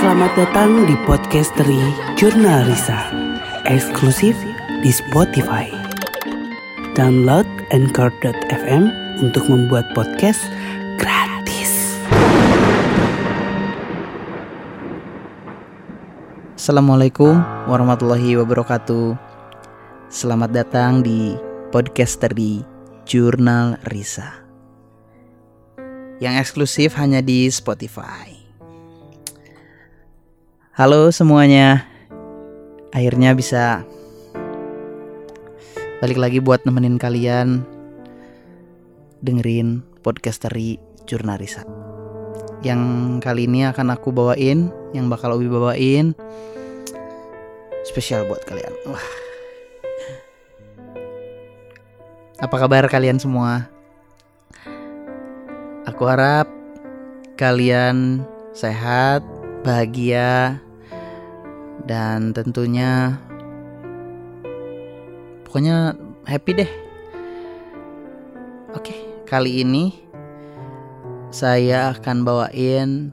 Selamat datang di podcasteri Jurnal Risa, eksklusif di Spotify. Download Anchor.fm untuk membuat podcast gratis. Assalamualaikum warahmatullahi wabarakatuh. Selamat datang di podcasteri Jurnal Risa yang eksklusif hanya di Spotify. Halo semuanya, akhirnya bisa balik lagi buat nemenin kalian dengerin podcasteri Jurnal Risa. Yang kali ini akan aku bawain, yang bakal Ubi bawain spesial buat kalian. Wah. Apa kabar kalian semua? Aku harap kalian sehat, bahagia, dan tentunya pokoknya happy deh. Oke, kali ini saya akan bawain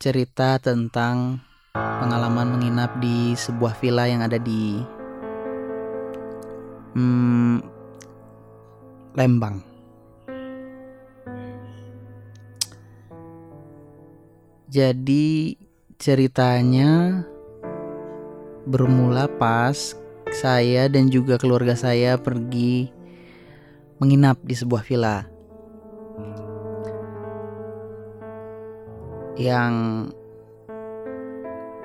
cerita tentang pengalaman menginap di sebuah villa yang ada di hmm, Lembang. Jadi ceritanya bermula pas saya dan juga keluarga saya pergi menginap di sebuah villa. Yang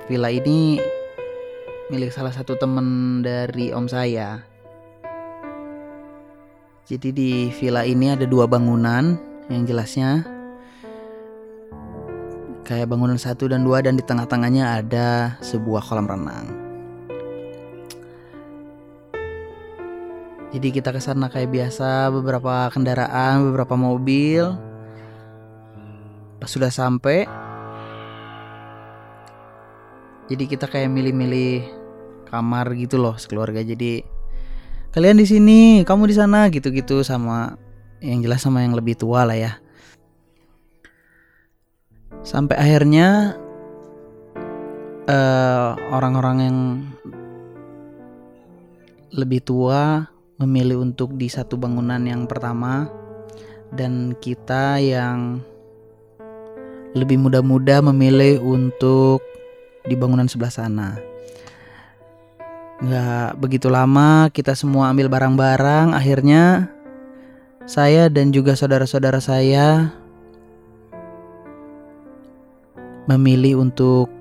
villa ini milik salah satu temen dari om saya. Jadi di villa ini ada dua bangunan yang jelasnya kayak bangunan satu dan dua dan di tengah-tengahnya ada sebuah kolam renang. Jadi kita ke sana kayak biasa beberapa kendaraan, beberapa mobil. Pas sudah sampai, jadi kita kayak milih-milih kamar gitu loh sekeluarga. Jadi kalian di sini, kamu di sana gitu-gitu sama yang jelas sama yang lebih tua lah ya. Sampai akhirnya orang-orang uh, yang lebih tua memilih untuk di satu bangunan yang pertama dan kita yang lebih muda-muda memilih untuk di bangunan sebelah sana. Nggak begitu lama kita semua ambil barang-barang akhirnya saya dan juga saudara-saudara saya memilih untuk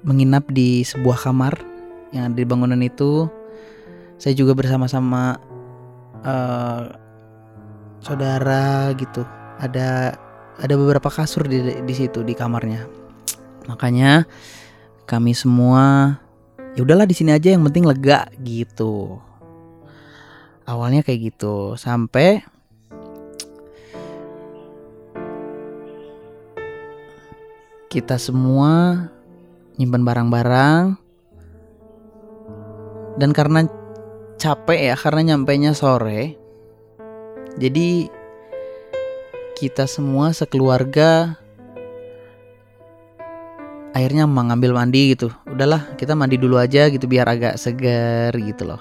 menginap di sebuah kamar yang ada di bangunan itu. Saya juga bersama-sama uh, saudara gitu. Ada ada beberapa kasur di di situ di kamarnya. Makanya kami semua ya udahlah di sini aja yang penting lega gitu. Awalnya kayak gitu sampai kita semua nyimpan barang-barang dan karena capek ya karena nyampainya sore. Jadi kita semua sekeluarga akhirnya mengambil mandi gitu. Udahlah kita mandi dulu aja gitu biar agak segar gitu loh.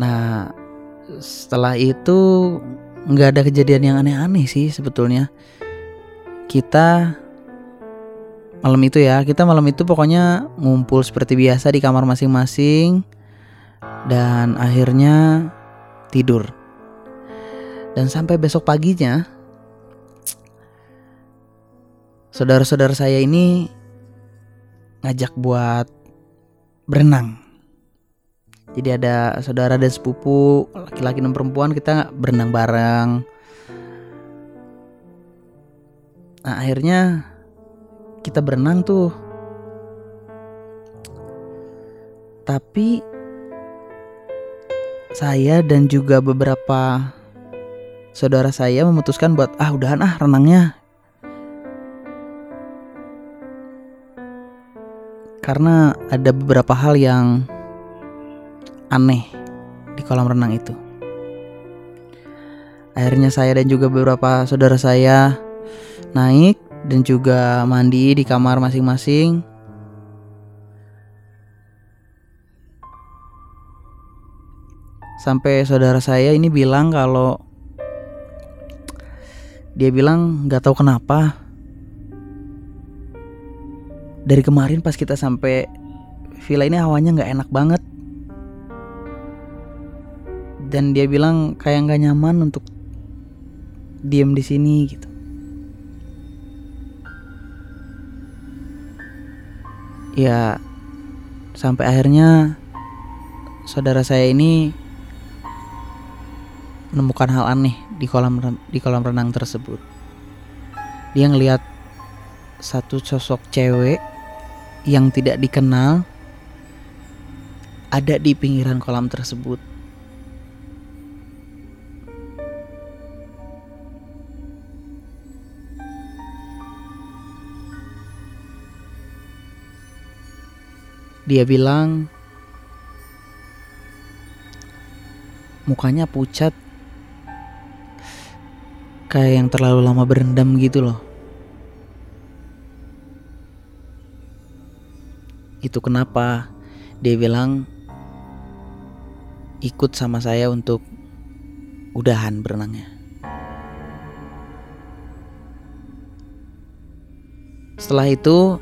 Nah setelah itu nggak ada kejadian yang aneh-aneh sih sebetulnya. Kita malam itu ya. Kita malam itu pokoknya ngumpul seperti biasa di kamar masing-masing dan akhirnya tidur. Dan sampai besok paginya saudara-saudara saya ini ngajak buat berenang. Jadi ada saudara dan sepupu laki-laki dan perempuan kita berenang bareng. Nah akhirnya kita berenang tuh. Tapi saya dan juga beberapa saudara saya memutuskan buat ah udahan ah renangnya. Karena ada beberapa hal yang aneh di kolam renang itu. Akhirnya saya dan juga beberapa saudara saya naik dan juga mandi di kamar masing-masing. Sampai saudara saya ini bilang kalau dia bilang nggak tahu kenapa. Dari kemarin pas kita sampai villa ini hawanya nggak enak banget. Dan dia bilang kayak nggak nyaman untuk diem di sini gitu ya sampai akhirnya saudara saya ini menemukan hal aneh di kolam di kolam renang tersebut. Dia ngelihat satu sosok cewek yang tidak dikenal ada di pinggiran kolam tersebut. Dia bilang mukanya pucat kayak yang terlalu lama berendam gitu loh. Itu kenapa dia bilang ikut sama saya untuk udahan berenangnya. Setelah itu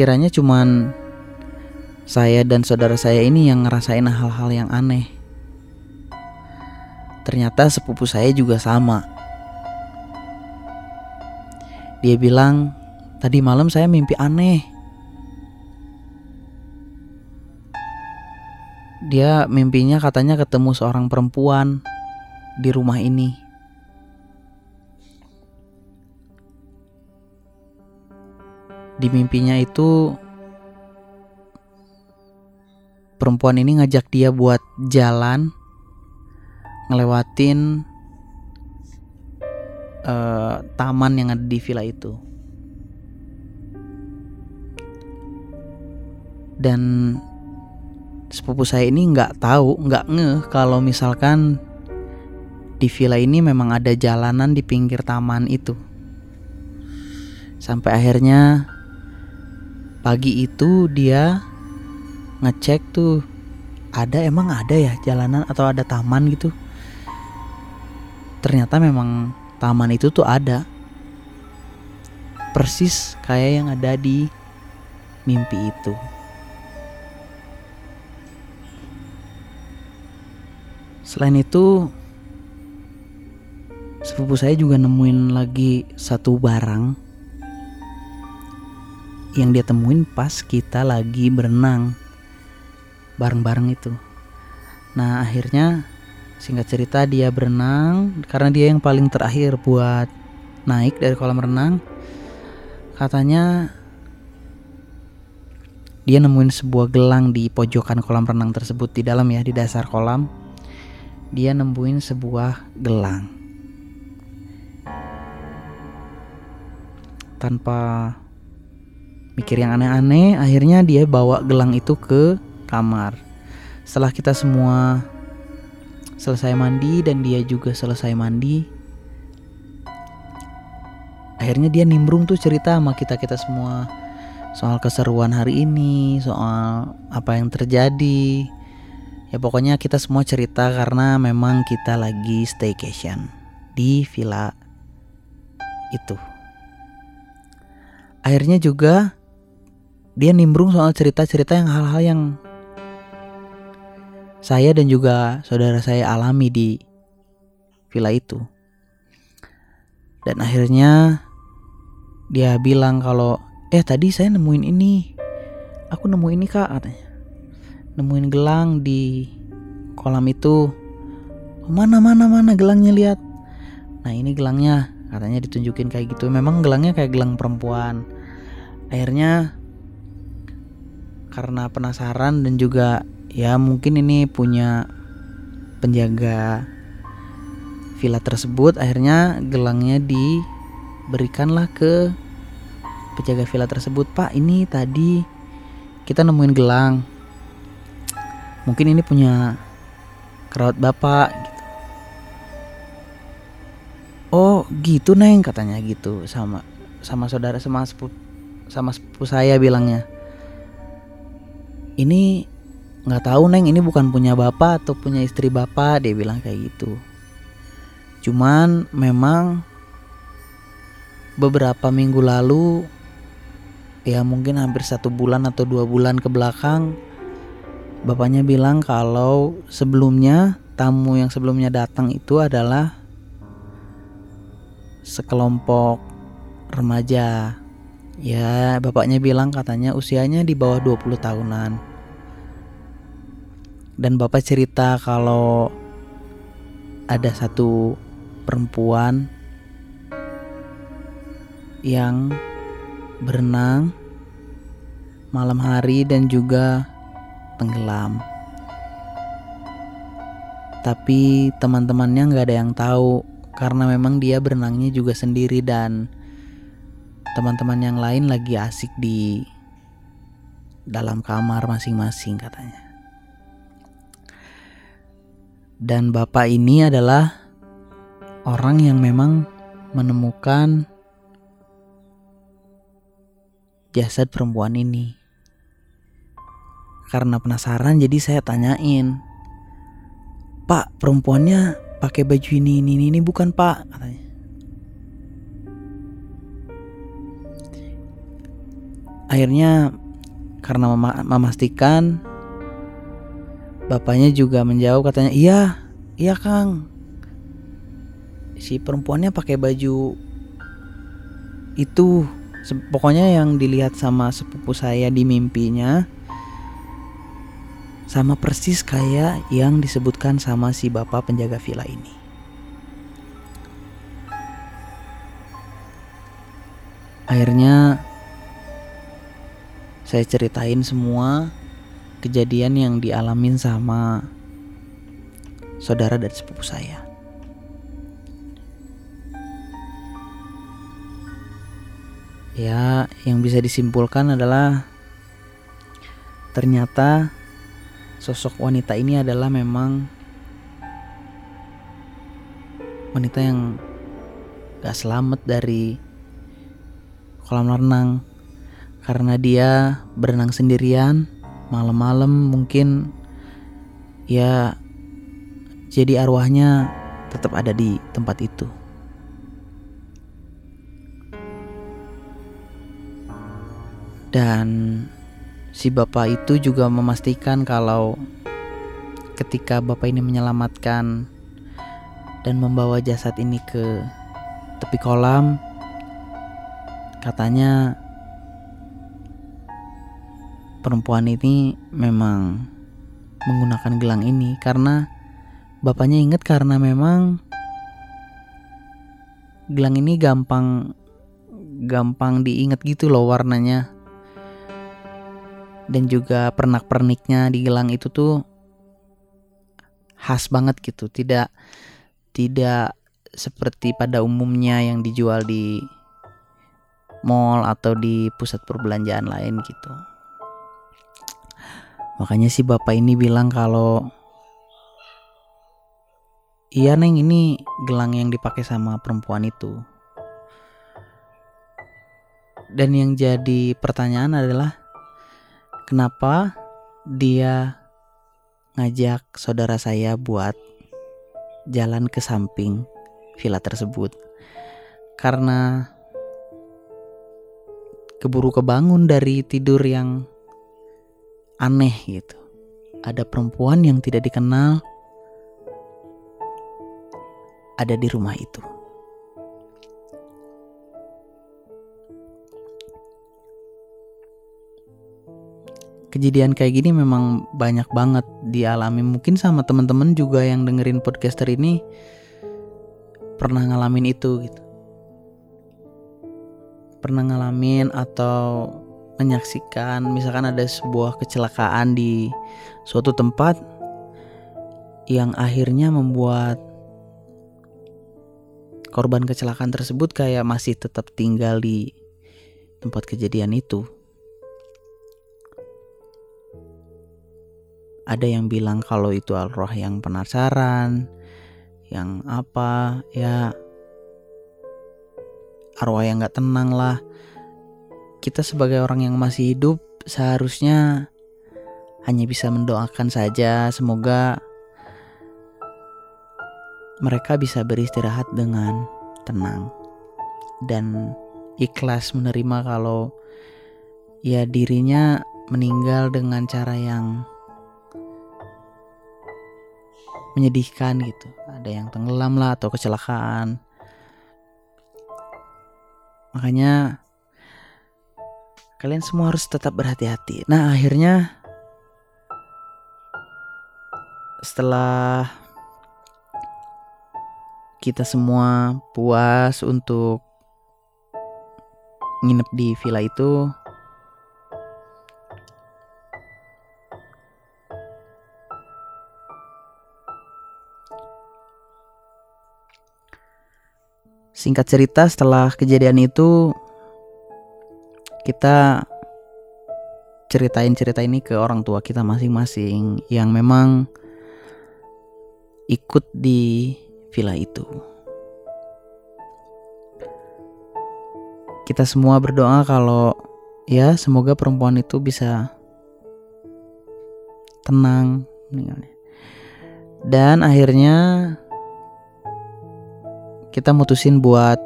kiranya cuman saya dan saudara saya ini yang ngerasain hal-hal yang aneh. Ternyata sepupu saya juga sama. Dia bilang, "Tadi malam saya mimpi aneh." Dia mimpinya katanya ketemu seorang perempuan di rumah ini. Di mimpinya itu perempuan ini ngajak dia buat jalan ngelewatin uh, taman yang ada di villa itu. Dan sepupu saya ini nggak tahu nggak ngeh kalau misalkan di villa ini memang ada jalanan di pinggir taman itu. Sampai akhirnya pagi itu dia ngecek tuh ada emang ada ya jalanan atau ada taman gitu? Ternyata memang taman itu tuh ada. Persis kayak yang ada di mimpi itu. Selain itu sepupu saya juga nemuin lagi satu barang yang dia temuin pas kita lagi berenang bareng-bareng itu. Nah akhirnya singkat cerita dia berenang karena dia yang paling terakhir buat naik dari kolam renang. Katanya dia nemuin sebuah gelang di pojokan kolam renang tersebut di dalam ya di dasar kolam. Dia nemuin sebuah gelang. Tanpa mikir yang aneh-aneh akhirnya dia bawa gelang itu ke kamar. Setelah kita semua selesai mandi dan dia juga selesai mandi akhirnya dia nimbrung tuh cerita sama kita kita semua. Soal keseruan hari ini soal apa yang terjadi. Ya pokoknya kita semua cerita karena memang kita lagi staycation di villa itu. Akhirnya juga dia nimbrung soal cerita-cerita yang hal-hal yang saya dan juga saudara saya alami di villa itu. Dan akhirnya dia bilang kalau eh tadi saya nemuin ini. Aku nemu ini kak katanya. Nemuin gelang di kolam itu. Mana mana mana gelangnya lihat. Nah ini gelangnya katanya ditunjukin kayak gitu. Memang gelangnya kayak gelang perempuan. Akhirnya karena penasaran dan juga ya mungkin ini punya penjaga villa tersebut. Akhirnya gelangnya diberikanlah ke penjaga villa tersebut. Pak ini tadi kita nemuin gelang. Mungkin ini punya kerawat bapak gitu. Oh gitu neng katanya gitu sama sama saudara sama sepupu sama sepupu saya bilangnya ini nggak tahu neng ini bukan punya bapak atau punya istri bapak dia bilang kayak gitu. Cuman memang beberapa minggu lalu ya mungkin hampir satu bulan atau dua bulan ke belakang bapaknya bilang kalau sebelumnya tamu yang sebelumnya datang itu adalah sekelompok remaja. Ya bapaknya bilang katanya usianya di bawah 20 tahunan dan bapak cerita kalau ada satu perempuan yang berenang malam hari dan juga tenggelam. Tapi teman-temannya nggak ada yang tahu karena memang dia berenangnya juga sendiri dan teman-teman yang lain lagi asik di dalam kamar masing-masing katanya. Dan bapak ini adalah orang yang memang menemukan jasad perempuan ini. Karena penasaran jadi saya tanyain. Pak, perempuannya pakai baju ini ini ini bukan, Pak, katanya. Akhirnya karena mem memastikan Bapaknya juga menjawab katanya, "Iya, iya Kang." Si perempuannya pakai baju itu pokoknya yang dilihat sama sepupu saya di mimpinya sama persis kayak yang disebutkan sama si bapak penjaga villa ini. Akhirnya saya ceritain semua kejadian yang dialamin sama saudara dan sepupu saya. Ya, yang bisa disimpulkan adalah ternyata sosok wanita ini adalah memang wanita yang gak selamat dari kolam renang karena dia berenang sendirian malam-malam mungkin ya jadi arwahnya tetap ada di tempat itu. Dan si bapak itu juga memastikan kalau ketika bapak ini menyelamatkan dan membawa jasad ini ke tepi kolam, katanya perempuan ini memang menggunakan gelang ini karena bapaknya ingat karena memang gelang ini gampang gampang diingat gitu loh warnanya dan juga pernak-perniknya di gelang itu tuh khas banget gitu tidak tidak seperti pada umumnya yang dijual di mall atau di pusat perbelanjaan lain gitu. Makanya si bapak ini bilang kalau Iya neng ini gelang yang dipakai sama perempuan itu. Dan yang jadi pertanyaan adalah Kenapa dia ngajak saudara saya buat jalan ke samping villa tersebut? Karena keburu kebangun dari tidur yang aneh gitu. Ada perempuan yang tidak dikenal ada di rumah itu. Kejadian kayak gini memang banyak banget dialami mungkin sama teman-teman juga yang dengerin podcaster ini pernah ngalamin itu gitu. Pernah ngalamin atau menyaksikan misalkan ada sebuah kecelakaan di suatu tempat yang akhirnya membuat korban kecelakaan tersebut kayak masih tetap tinggal di tempat kejadian itu. Ada yang bilang kalau itu al-roh yang penasaran, yang apa, ya arwah yang nggak tenang lah kita sebagai orang yang masih hidup seharusnya hanya bisa mendoakan saja semoga mereka bisa beristirahat dengan tenang dan ikhlas menerima kalau ya dirinya meninggal dengan cara yang menyedihkan gitu. Ada yang tenggelam lah atau kecelakaan. Makanya kalian semua harus tetap berhati-hati. Nah, akhirnya setelah kita semua puas untuk nginep di villa itu Singkat cerita setelah kejadian itu kita ceritain cerita ini ke orang tua kita masing-masing yang memang ikut di villa itu. Kita semua berdoa kalau ya semoga perempuan itu bisa tenang Dan akhirnya kita mutusin buat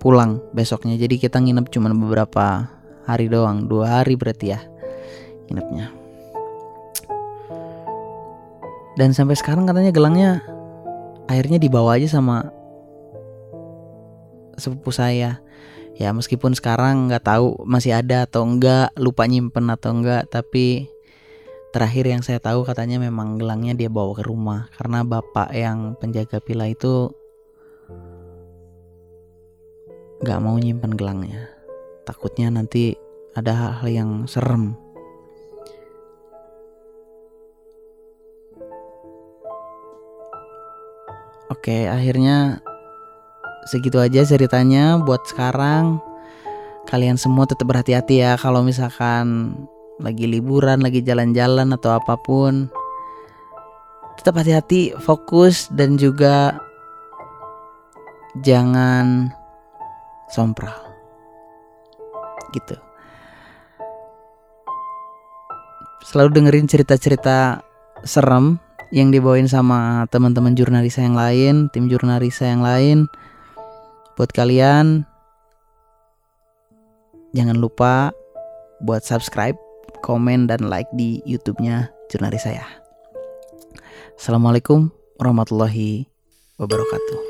pulang besoknya. Jadi kita nginep cuma beberapa hari doang. Dua hari berarti ya nginepnya. Dan sampai sekarang katanya gelangnya akhirnya dibawa aja sama sepupu saya. Ya meskipun sekarang nggak tahu masih ada atau enggak lupa nyimpen atau enggak tapi terakhir yang saya tahu katanya memang gelangnya dia bawa ke rumah. Karena bapak yang penjaga villa itu nggak mau nyimpan gelangnya. Takutnya nanti ada hal-hal yang serem. Oke, akhirnya segitu aja ceritanya buat sekarang. Kalian semua tetap berhati-hati ya kalau misalkan lagi liburan, lagi jalan-jalan atau apa pun, tetap hati-hati, fokus dan juga jangan sompral. Gitu. Selalu dengerin cerita-cerita serem yang dibawain sama teman-teman jurnalisa yang lain, tim jurnalisa yang lain. Buat kalian jangan lupa buat subscribe komen, dan like di YouTube-nya Jurnalis saya. Assalamualaikum warahmatullahi wabarakatuh.